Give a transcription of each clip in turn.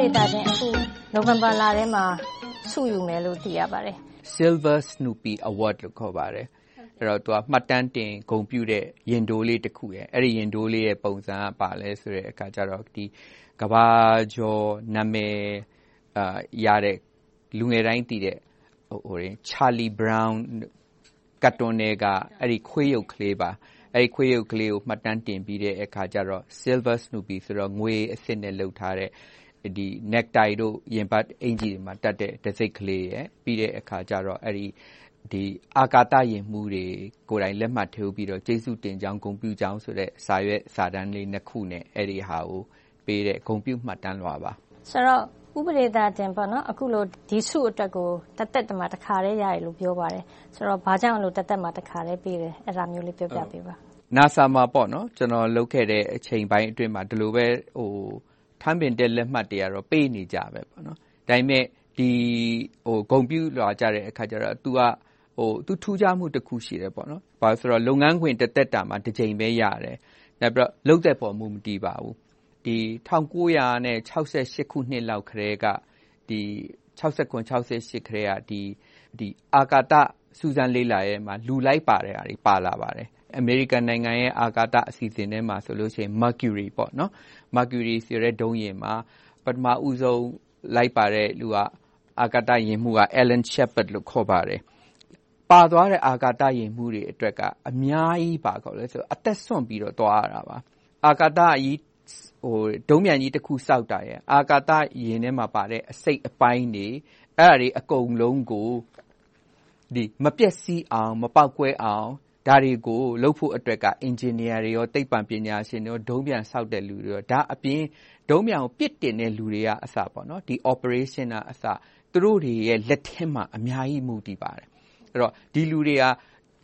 ဒေသချင်း အခုနိုဝင်ဘာလထဲမှာ ဆုယူမယ်လို့ သိရပါတယ်။ Silver Snoopy Award လို့ ခေါ်ပါတယ်။သူက မှတ်တမ်းတင်ဂုဏ်ပြုတဲ့ ရင်ထိုးလေးတခု။အဲဒီရင်ထိုးလေးရဲ့ ပုံစံက ဘာလဲဆိုတော့ ကမ္ဘာကျော်နာမည်ရတဲ့ လူငယ်တိုင်းသိတဲ့ Charlie Brown ကာတွန်းထဲက ခွေးရုပ်လေးပါ။အဲဒီခွေးရုပ်လေးကို မှတ်တမ်းတင်ပြီးတော့ Silver Snoopy ဆိုတော့ ငွေအဆစ်နဲ့ လုပ်ထားတဲ့ necktie တို့ ရင်ဘတ်အင်္ကျီတို့မှာတပ်တဲ့ တံဆိပ်ကလေးရယ်။ပြီးတော့ အာကာသယာဉ်မှူးတွေကိုယ်တိုင် လက်မှတ်ထိုးပြီးတော့ ကျေးဇူးတင်ကြောင်း၊ဂုဏ်ပြုကြောင်းဆိုတဲ့ စာရွက်စာတမ်းလေးနှစ်ခုနဲ့ အဲဒီဟာကိုပေးတဲ့ ဂုဏ်ပြုမှတ်တမ်းလွှာပါ။ဆိုတော့ ဦးပဒေသာတင် အခုလို ဒီဆုအတွက်ကို တသက်မှာ တခါတည်းရတယ်လို့ ပြောပါတယ်။ဆိုတော့ ဘာကြောင့် တသက်မှာ တခါတည်းပေးတယ်။အဲဒါမျိုးလေး ပြောပြပေးပါ။ NASA မှာ ကျနော် လုပ်ခဲ့တဲ့အချိန်ပိုင်းအတွင်းမှာ ဒီလိုပဲ ထမ်းပင်တက်လက်မှတ်တွေကတော့ ပေးနေကြပဲ။ဒါပေမဲ့ ဂုဏ်ပြုလွှာကြတော့ သူထူးခြားမှုတခု ရှိတယ်။ဘာဖြစ်လို့လဲဆိုတော့ လုပ်ငန်းခွင်တသက်တာမှာ တစ်ကြိမ်ပဲရတယ်။နောက်ပြီးတော့ လုပ်သက်ပေါ် မူမတည်ပါဘူး။၁၉၆၈ ခုနှစ်လောက်ကတည်းကအာကာသစူးစမ်းလေ့လာရေးမှာ လူလိုက်ပါတဲ့ဟာတွေ ပါလာပါတယ်။ အမေရိကန်နိုင်ငံရဲ့ အာကာသအစီအစဉ်ထဲမှာဆိုရင် Mercury ဆိုတဲ့ ဒုံးပျံမှာ ပထမဦးဆုံး လိုက်ပါတဲ့လူက အာကာသယာဉ်မှူးက Alan Shepard လို့ ခေါ်ပါတယ်။ပါသွားတဲ့ အာကာသယာဉ်မှူးတွေအတွက်က အများကြီးအသက်စွန့်ပြီးတော့ သွားရတာပါ။အာကာသဒုံးပျံကြီးတခု ဆောက်တာရယ် အာကာသယာဉ်ထဲမှာပါတဲ့ အစိတ်အပိုင်းတွေ အဲဒါတွေအကုန်လုံးကို မပျက်စီးအောင်၊မပေါက်ကွဲအောင် ဒါတွေကိုလုပ်ဖို့အတွက်က အင်ဂျင်နီယာတွေ၊သိပ္ပံပညာရှင်တွေ၊ဒုံးပျံဆောက်တဲ့လူတွေ ဒါအပြင် ဒုံးပျံကို ပစ်တင်တဲ့လူတွေကအစ Operation ကအစ သူတို့တွေရဲ့ လက်ထဲမှာ အများကြီး မူတည်ပါတယ်။ဒီလူတွေက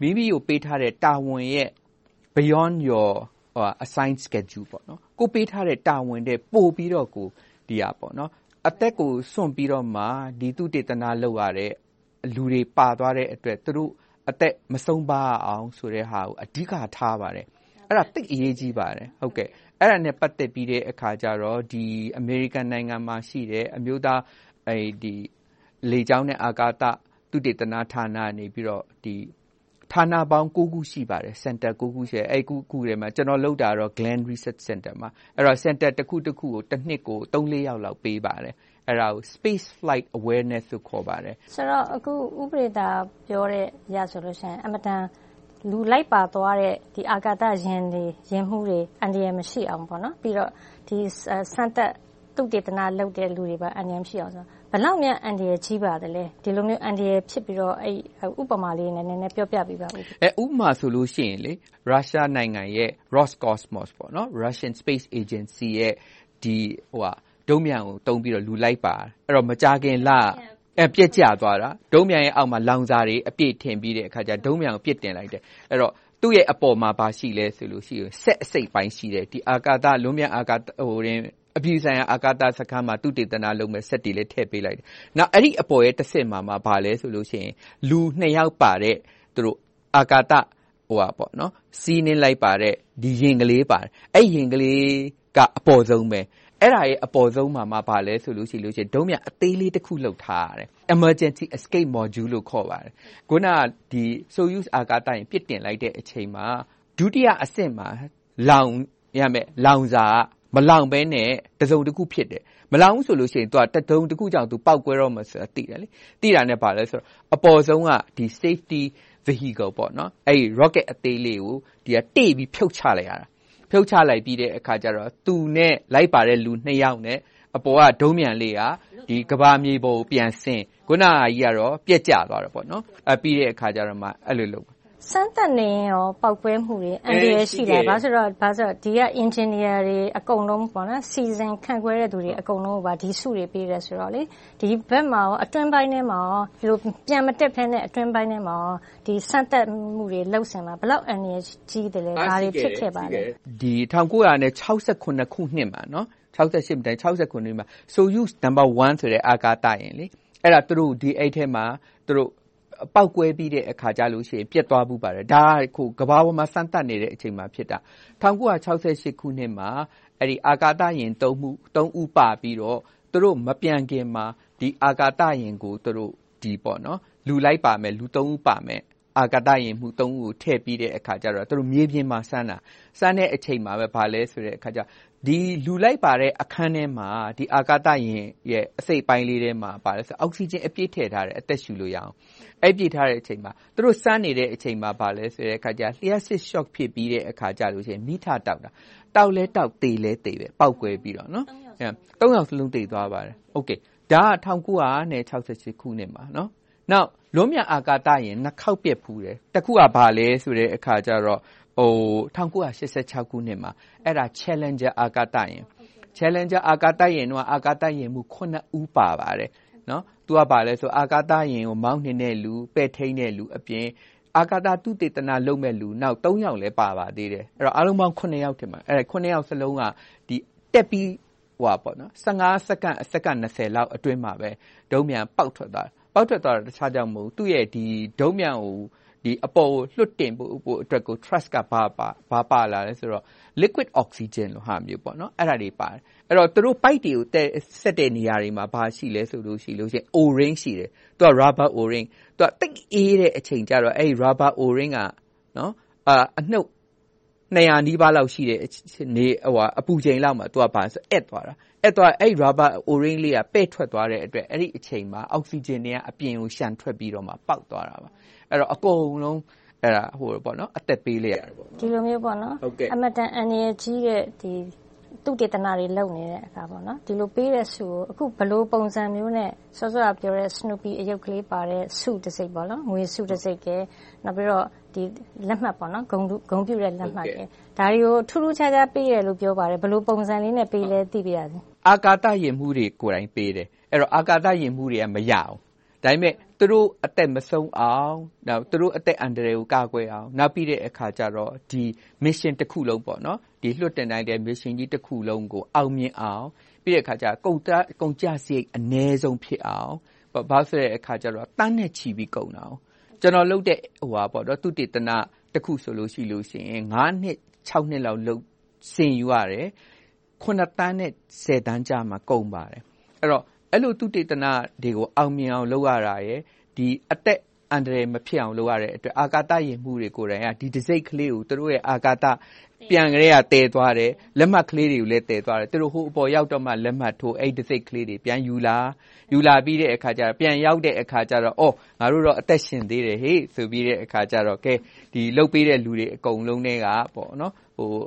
မိမိကိုပေးထားတဲ့ တာဝန်ရဲ့ Beyond your assigned schedule ကိုယ်ပေးထားတဲ့ တာဝန်ထက်ပိုပြီးတော့အသက်ကိုစွန့်ပြီးတော့မှ သုတေသနလုပ်ရတဲ့ လူတွေပါသွားတဲ့အတွက် သူတို့ အသက်မဆုံးပါရအောင်ဆိုတဲ့ဟာကိုအဓိကထားပါတယ်။အဲဒါသိပ်အရေးကြီးပါတယ်။အဲဒါနဲ့ပတ်သက်ပြီးတော့အမေရိကန်နိုင်ငံမှာရှိတဲ့အမျိုးသားလေကြောင်းနဲ့အာကာသသုတေသနဌာနကနေဌာနပေါင်းခုရှိပါတယ်။ Center ခုရှိတယ်။အဲဒီခုထဲမှာကျနော်လုပ်တာကတော့ Glen Research Center မှာ။ Center တခုကိုတနှစ်ကိုသုံးလေးယောက်လောက်ပေးပါတယ်။ အဲဒါကို Space Flight Awareness လို့ ခေါ်ပါတယ်။ဆိုတော့ အခု ဦးပဒေသာ ပြောတဲ့အရဆိုရင် အင်မတန် လူလိုက်ပါသွားတဲ့ အာကာသယာဉ်တွေ၊ယာဉ်မှူးတွေ အန္တရာယ်မရှိအောင်၊ပြီးတော့ စမ်းသပ်သုတေသနလုပ်တဲ့ လူတွေအန္တရာယ်မရှိအောင်ဘယ်လောက်များ အန္တရာယ်ကြီးပါသလဲ။ဒီလိုမျိုး အန္တရာယ်ဖြစ်ပြီးတော့ ဥပမာလေးနဲ့ နည်းနည်းပြောပြပေးပါ။ဥပမာဆိုလို့ရှိရင် ရုရှားနိုင်ငံရဲ့ Roscosmos Russian Space Agency ရဲ့ ဒုံးပျံကိုသုံးပြီးတော့လူလိုက်ပါတယ်။မကြာခင်လကပျက်ကျသွားတာ။ဒုံးပျံရဲ့အောက်မှာလောင်စာတွေအပြည့်ထည့်ပြီးတော့ဒုံးပျံကိုပစ်တင်လိုက်တယ်။အဲဒီတော့သူ့ရဲ့အပေါ်မှာဘာရှိလဲဆိုရင်စက်အစိတ်ပိုင်းရှိတယ်။အာကာသလွန်ပျံအာကာသအပြည်ပြည်ဆိုင်ရာအာကာသစခန်းမှာသုတေသနလုပ်မယ့်စက်တွေလည်းထည့်ပေးလိုက်တယ်။နောက်အဲဒီအပေါ်ရဲ့တဆင့်မှာဘာလဲဆိုရင်လူနှစ်ယောက်ပါတဲ့အာကာသစီးနှင်းလိုက်ပါတဲ့ယာဉ်ကလေးပါတယ်။အဲဒီယာဉ်ကလေးကအပေါ်ဆုံးပဲ။ အဲဒါရဲ့အပေါ်ဆုံးမှာဘာလဲဆိုရင်ဒုံးပျံအသေးလေးတခုလုပ်ထားရတယ်။ Emergency Escape Module လို့ခေါ်ပါတယ်။အခုန Soyuz အာကာသယာဉ်ပစ်တင်လိုက်တဲ့အချိန်မှာဒုတိယအဆင့်မှာလောင်ရမယ့်လောင်စာကမလောင်ဘဲနဲ့တစုံတခုဖြစ်တယ်။မလောင်ဘူးဆိုရင်တစုံတခုကြောင့်ပေါက်ကွဲတော့မယ်ဆိုတာသိတယ်။သိတာနဲ့ဘာလဲဆိုတော့အပေါ်ဆုံးက Safety Vehicle Rocket အသေးလေးကိုတေ့ပြီးဖြုတ်ချလိုက်ရတယ်။ ဖြုတ်ချလိုက်ပြီးတော့ သူနဲ့လိုက်ပါတဲ့ လူနှစ်ယောက်နဲ့ အပေါ်က ဒုံးပျံလေးက ကမ္ဘာမြေပေါ်ကို ပြန်ဆင်း၊အခုနဟာကြီးကတော့ ပျက်ကျသွားတယ်။ပြီးတဲ့အခါကြမှ အဲဒီလိုလုပ်တယ်။ စမ်းသပ်နေရင်ပေါက်ကွဲမှုတွေ အန္တရာယ်ရှိလား။ဘာဖြစ်လို့လဲဆိုတော့ ဒီက အင်ဂျင်နီယာတွေ အကုန်လုံး စီစဉ်ခန့်ခွဲတဲ့လူတွေ အကုန်လုံးကို ဒီဆုတွေ ပေးတယ်ဆိုတော့ ဒီဘက်မှာအတွင်းပိုင်းထဲမှာပျံမတက်ဘဲနဲ့ အတွင်းပိုင်းထဲမှာ စမ်းသပ်မှုတွေ လုပ်စဉ်မှာဘယ်လောက် အန္တရာယ်ကြီးသလဲ။ဘာတွေ ဖြစ်ခဲ့ပါလဲ။၁၉၆၇ ခုနှစ်မှာ Soyuz No ဆိုတဲ့ အာကာသယာဉ် အဲဒီထဲမှာ ပေါက်ကွဲပြီးတဲ့အခါကြလို့ရှိရင် ပျက်သွားဖူးပါတယ်။ဒါက ကမ္ဘာပေါ်မှာ စမ်းသပ်နေတဲ့အချိန်မှာ ဖြစ်တာ။၁၉၆၈ ခုနှစ်မှာ အာကာသယာဉ် ဦးပါပြီးတော့ သူတို့မပြန်ခင်မှာဒီအာကာသယာဉ်ကိုသူတို့လူလိုက်ပါမယ် လူသုံးဦး ပါမယ် အာကာသယာဉ်မှူး ဦးကို ထည့်ပြီးတဲ့အခါကြတော့ သူတို့ မြေပြင်မှာစမ်းတာ။စမ်းတဲ့အချိန်မှာ ဘာလဲဆိုတော့ လူလိုက်ပါတဲ့ အခန်းထဲမှာ အာကာသယာဉ်ရဲ့ အစိတ်အပိုင်းလေးထဲမှာ အောက်ဆီဂျင်အပြည့်ထည့်ထားတယ်။အသက်ရှူလို့ရအောင်။အဲဒီ ထည့်ထားတဲ့အချိန်မှာ သူတို့ စမ်းနေတဲ့အချိန်မှာ လျှပ်စစ် Shock ဖြစ်ပြီးတဲ့အခါကြရင် မီးထတောက်တာ။တောက်လည်းတောက်၊သေလည်းသေတယ်။ပေါက်ကွဲပြီးတော့။ယောက်စလုံး သေသွားပါတယ်။ဒါက ၁၉၆၈ ခုနှစ်မှာ။နောက် လွန်မြအာကာသယာဉ်နှစ်ခေါက်ပျက်ဖူးတယ်တခုကဘာလဲဆိုတဲ့အခါကျတော့ဟို1986ခုနှစ်မှာအဲ့ဒါ Challenger အာကာသယာဉ် Challenger အာကာသယာဉ်တော့အာကာသယာဉ်မှု9ဦးပါပါတယ်နော် သူကဘာလဲဆိုအာကာသယာဉ်ကိုမောင်းနေတဲ့လူပဲ့ထိန်တဲ့လူအပြင်အာကာသသုတေသနလုပ်မဲ့လူနောက်3ယောက်လည်းပါပါသေးတယ်အဲ့တော့အားလုံးပေါင်း9ယောက်ထင်ပါအဲ့ဒါ9ယောက်စလုံးကဒီတက်ပြီးဟိုပါပေါ့နော်15စက္ကန့်အစက္ကန့်20လောက်အတွင်းမှာပဲဒုံးမြန်ပေါက်ထွက်သွားတယ် ပေါက်ထွက်သွားတာ တခြားကြောင့်မဟုတ်သူ့ရဲ့ဒီဒုံးမြန်ကိုဒီအပေါ်ကိုလွှတ်တင်ဖို့အတွက်ကို trust ကဘာပါဘာပါလာလဲဆိုတော့ liquid oxygen လို့ဟာမျိုးပေါ့နော်အဲ့ဒါတွေပါတယ် အဲ့တော့ သူတို့ pipe တွေကိုတက်ဆက်တဲ့နေရာတွေမှာ ဘာရှိလဲဆိုလို့ရှိလို့ရှိရင် o-ring ရှိတယ် သူက rubber o-ring သူကတိတ်အေးတဲ့အချိန်ကျတော့ အဲ့ rubber o-ring ကနော်အာအနှုတ်200နီးပါးလောက်ရှိတဲ့နေဟိုအပူချိန်လောက်မှာ သူကဘာဆိုအက်သွားတာ အက်သွားအဲ့ rubber o-ring လေးက ပဲ့ထွက်သွားတဲ့အတွက် အဲ့ဒီအချိန်မှာ အောက်ဆီဂျင်တွေက အပြင်ကိုရှန်ထွက်ပြီးတော့မှ ပေါက်သွားတာပါ အဲ့တော့ အကုန်လုံးအဲ့ဒါဟိုပေါ့နော်အသက်ပေးလိုက်ရတယ်ပေါ့ဒီလိုမျိုးပေါ့နော်အမတန် အန်ရကြီးတဲ့ဒီသူတေသနာတွေ လုပ်နေတဲ့အခါပေါ့နော်ဒီလိုပေးတဲ့ဆုကို အခုဘလို့ပုံစံမျိုးနဲ့ စောစောကပြောတဲ့ Snoopy အယုတ်ကလေးပါတဲ့ ဆုတစ်စိတ်ပေါ့နော်ငွေဆုတစ်စိတ်ကဲနောက်ပြီးတော့ဒီလက်မှတ်ပေါ့နော်ဂုံဂုံပြတဲ့လက်မှတ်ကဲဒါတွေကို ထူးထူးခြားခြား ပေးရလို့ ပြောပါတယ်ဘလို့ပုံစံလေးနဲ့ ပေးလဲ သိပြရစီ အာကာသယင်မှုတွေကိုယ်တိုင်ပေးတယ်အဲ့တော့ အာကာသယင်မှုတွေက မရအောင်ဒါပေမဲ့ သူတို့အသက်မဆုံးအောင်နောက်သူတို့အသက်အန္တရာယ်ကို ကာကွယ်အောင် နောက်ပြီးတဲ့အခါကျတော့ဒီ mission တစ်ခုလုံးပေါ့နော်ဒီလွှတ်တင်နိုင်တဲ့ mission ကြီးတစ်ခုလုံးကို အောင်မြင်အောင် ပြီးတဲ့အခါကျကုန်တကုန်ကြစရိတ်အ ਨੇ ဆုံးဖြစ်အောင် ဘာဆိုတဲ့အခါကျတော့တန်းနဲ့ချီပြီးကုန်တာ ကျွန်တော်လုပ်တဲ့ဟိုဟာပေါ့နော်သူတေသနာတစ်ခုဆိုလို့ရှိလို့ရှိရင်9နှစ်6နှစ်လောက်လုပ်စင်ယူရတယ် 9တန်းနဲ့10တန်းကြာမှကုန်ပါတယ် အဲ့တော့ အဲ့လိုသူတေသနာတွေကို အောင်မြင်အောင် လုပ်ရတာရယ်ဒီအသက်အန္တရာယ် မဖြစ်အောင် လုပ်ရတဲ့အတွက် အာကာသယာဉ်မှူးတွေကိုယ်တိုင်က ဒီတံဆိပ်ကလေးကို သူတို့ရဲ့ အာကာသပြန်ကလေးကတည်သွားတယ် လက်မှတ်ကလေးတွေကိုလည်းတည်သွားတယ် သူတို့ ဟိုအပေါ်ရောက်တော့မှ လက်မှတ်ထိုး အဲ့တံဆိပ်ကလေးတွေ ပြန်ယူလာ ယူလာပြီးတဲ့အခါကျတော့ ပြန်ရောက်တဲ့အခါကျတော့ အော် ငါတို့တော့ အသက်ရှင်သေးတယ်ဟေ့ဆိုပြီးတဲ့အခါကျတော့ကဲဒီလှုပ်ပေးတဲ့လူတွေ အကုန်လုံးတွေကပေါ့နော်ဟိုဟို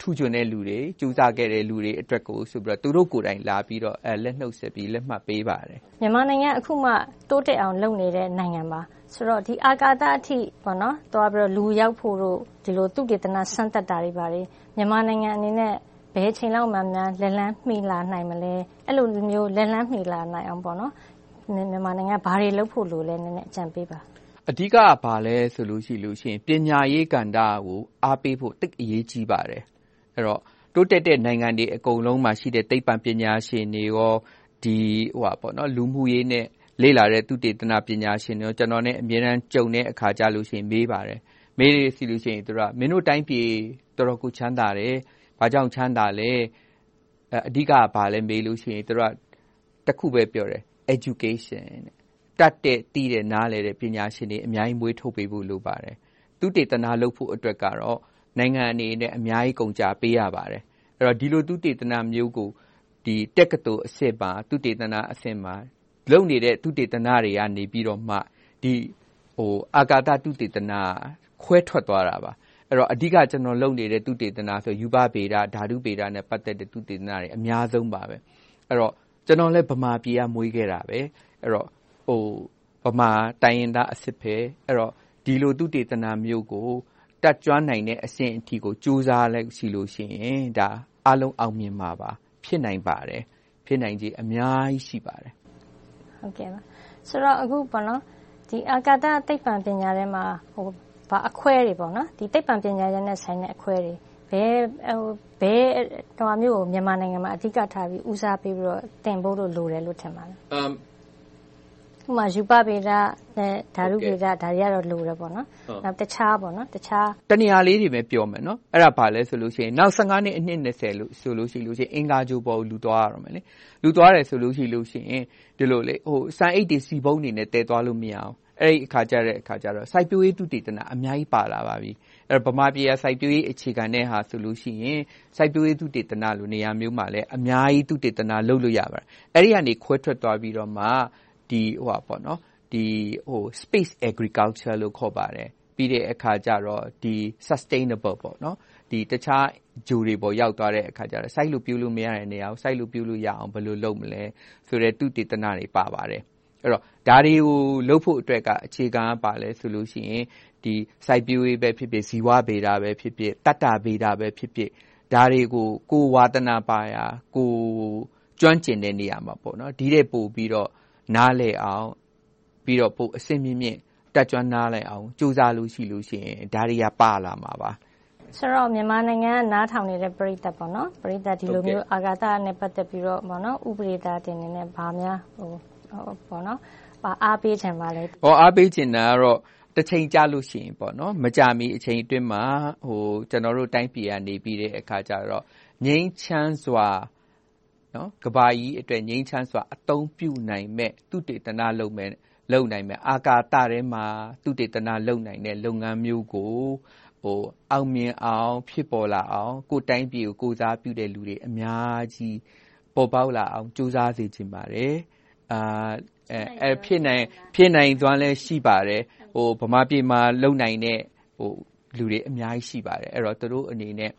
ထူးချွန်တဲ့လူတွေ ကြိုးစားခဲ့တဲ့လူတွေအတွက်ကိုဆိုပြီးတော့သူတို့ကိုယ်တိုင်လာပြီးတော့အဲလက်နှုတ်ဆက်ပြီး လက်မှတ်ပေးပါတယ် မြန်မာနိုင်ငံအခုမှ တိုးတက်အောင် လုပ်နေတဲ့ နိုင်ငံပါ ဆိုတော့ဒီအာကာသအထိပေါ့နော်သွားပြီးတော့ လူရောက်ဖို့တို့ ဒီလိုသူတေသန စမ်းသပ်တာတွေပါတယ်မြန်မာနိုင်ငံအနေနဲ့ ဘယ်ချိန်လောက်မှများ လက်လန်းမှီလာနိုင်မလဲ အဲ့လိုမျိုး လက်လန်းမှီလာနိုင်အောင်ပေါ့နော်မြန်မာနိုင်ငံဘာတွေလုပ်ဖို့လိုလဲ နည်းနည်းအကြံပေးပါ အဓိက ဘာလဲဆိုလို့ရှိလို့ရှိရင် ပညာရေးကဏ္ဍကို အားပေးဖို့တိတ်အရေးကြီးပါတယ် အဲ့တော့ တိုးတက်တဲ့ နိုင်ငံတွေအကုန်လုံးမှာရှိတဲ့ သိပ္ပံပညာရှင်တွေရောဒီဟိုပါပေါ့နော်လူမှုရေးနဲ့ လေ့လာတဲ့သူတေသနာပညာရှင်တွေ ကျွန်တော်နဲ့ အမြဲတမ်းကြုံတဲ့အခါကြလို့ရှိရင် မေးပါတယ် မေးရစီလို့ရှိရင်သူကမင်းတို့တိုင်းပြည် တော်တော်ကို ချမ်းသာတယ် ဘာကြောင့် ချမ်းသာလဲ အဓိက ဘာလဲမေးလို့ရှိရင် သူကတခုပဲပြောတယ် education တဲ့တတ်တဲ့တည်တဲ့နားလေတဲ့ပညာရှင်တွေအများကြီးမွေးထုတ်ပေးဖို့လိုပါတယ်သူတေသနာလုပ်ဖို့အတွက်ကတော့နိုင်ငံအနေနဲ့အများကြီးကုန်ကြပေးရပါတယ်အဲ့တော့ဒီလိုသူတေသနာမျိုးကိုဒီတက်ကတူအစစ်ပါသူတေသနာအစစ်မှာလုံနေတဲ့သူတေသနာတွေကနေပြီးတော့မှဒီဟိုအာကာသသူတေသနာခွဲထွက်သွားတာပါအဲ့တော့အဓိကကျွန်တော်လုပ်နေတဲ့သူတေသနာဆိုယူဘဗေဒဓာတုဗေဒနဲ့ပတ်သက်တဲ့သူတေသနာတွေအများဆုံးပါပဲအဲ့တော့ကျွန်တော်လည်းဗမာပြည်ကမွေးခဲ့တာပဲအဲ့တော့ ဟိုဗမာတိုင်းရင်သားအစစ်ပဲအဲ့တော့ဒီလိုသူတေသနာမျိုးကိုတတ်ကြွနိုင်တဲ့အဆင့်အထိကိုစူးစမ်းလိုက်စီလို့ရှိရင်ဒါအလုံးအောင်မြင်မှာပါဖြစ်နိုင်ပါတယ်ဖြစ်နိုင်ကြီးအများကြီးရှိပါတယ်ဟုတ်ကဲ့ပါဆိုတော့အခုပေါ့နော်ဒီအာကာသသိပ္ပံပညာထဲမှာဟိုဘာအခွဲတွေပေါ့နော်ဒီသိပ္ပံပညာရဲ့နဲ့ဆိုင်တဲ့အခွဲတွေဘယ်ဟိုဘယ်တော်မျိုးကိုမြန်မာနိုင်ငံမှာအဓိကထားပြီးဦးစားပေးပြီးတော့တင်ဖို့လို့လိုတယ်လို့ထင်ပါတယ်။ ဥပမာ ရူပဗေဒနဲ့ ဓာတုဗေဒတွေကတော့ လိုတယ်ပေါ့။နောက်တခြား။တနေရာလေးတွေပဲ ပြောမယ်။အဲဒါ ဘာလဲဆိုရင်နောက် နှစ်၊အနှစ် ဆိုရင် အင်္ဂါဂြိုလ်ပေါ်ကို လူသွားရတော့မယ်။လူသွားတယ်ဆိုရင် ဆန်အိတ်တွေ၊ဆီပုံးတွေနဲ့ သယ်သွားလို့ မရဘူး။အဲဒီအခါကြတော့ စိုက်ပျိုးရေး သုတေသန အများကြီးပါလာပါပြီ။ဗမာပြည်က စိုက်ပျိုးရေး အခြေခံတဲ့ဟာဆိုရင် စိုက်ပျိုးရေး သုတေသနလို နေရာမျိုးမှာလည်း အများကြီး သုတေသန လုပ်လို့ရပါတယ်။အဲဒီကနေ ခွဲထွက်သွားပြီးတော့မှ Space Agriculture လို့ခေါ်ပါတယ်။ပြီးတဲ့အခါကြတော့ Sustainable တခြားဂြိုလ်တွေပေါ်ရောက်သွားတဲ့အခါကြတော့စိုက်လို့ပျိုးလို့မရတဲ့နေရာကိုစိုက်လို့ပျိုးလို့ရအောင်ဘယ်လိုလုပ်မလဲဆိုတဲ့သုတေသနတွေပါပါတယ်။ဒါတွေကိုလုပ်ဖို့အတွက်ကအခြေခံကဘာလဲဆိုရင်စိုက်ပျိုးရေးပဲဖြစ်ဖြစ်၊ဇီဝဗေဒပဲဖြစ်ဖြစ်၊သတ္တဗေဒပဲဖြစ်ဖြစ်ဒါတွေကိုကိုယ်ဝါသနာပါရာ၊ကိုယ်ကျွမ်းကျင်တဲ့နေရာမှာဒီထက်ပိုပြီးတော့ နားလည်အောင်၊ပြီးတော့ပိုအဆင့်မြင့်မြင့်တတ်ကျွမ်းနားလည်အောင်ကြိုးစားလို့ရှိရင်ဒါတွေကပါလာမှာပါ။ဆိုတော့မြန်မာနိုင်ငံကနားထောင်နေတဲ့ပရိသတ်ဒီလိုမျိုးအာကာသနဲ့ပတ်သက်ပြီးတော့ဦးပဒေသာတင်အနေနဲ့ဘာများအားပေးချင်ပါလဲ။အားပေးချင်တာကတော့တချိန်ကြလို့ရှိရင်မကြာမီအချိန်အတွင်းမှာကျနော်တို့တိုင်းပြည်ကနေငြိမ်းချမ်းစွာ ကမ္ဘာကြီးအတွက် ငြိမ်းချမ်းစွာ အသုံးပြုနိုင်မယ့် သုတေသနလုပ်နိုင်မယ့် အာကာသထဲမှာ သုတေသနလုပ်နိုင်တဲ့ လုပ်ငန်းမျိုးကို အောင်မြင်အောင်၊ဖြစ်ပေါ်လာအောင် ကိုယ့်တိုင်းပြည်ကို ကိုယ်စားပြုတဲ့လူတွေ အများကြီး ပေါ်ပေါက်လာအောင် ကြိုးစားစေချင်ပါတယ်။ဖြစ်နိုင်စွမ်းလည်း ရှိပါတယ်။ဗမာပြည်မှာ လုပ်နိုင်တဲ့ လူတွေအများကြီး ရှိပါတယ်။သူတို့အနေနဲ့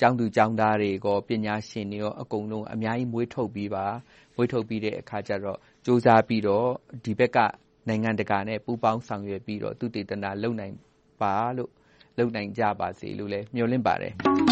ကျောင်းသူကျောင်းသားတွေ၊ပညာရှင်တွေအကုန်လုံးအများကြီးမွေးထုတ်ပေးပါ။မွေးထုတ်ပြီးတဲ့အခါကြတော့ကြိုးစားပြီးတော့ဒီဘက်ကနိုင်ငံတကာနဲ့ပူးပေါင်းဆောင်ရွက်ပြီးတော့သုတေသနလုပ်နိုင်ကြပါစေလို့မျှော်လင့်ပါတယ်။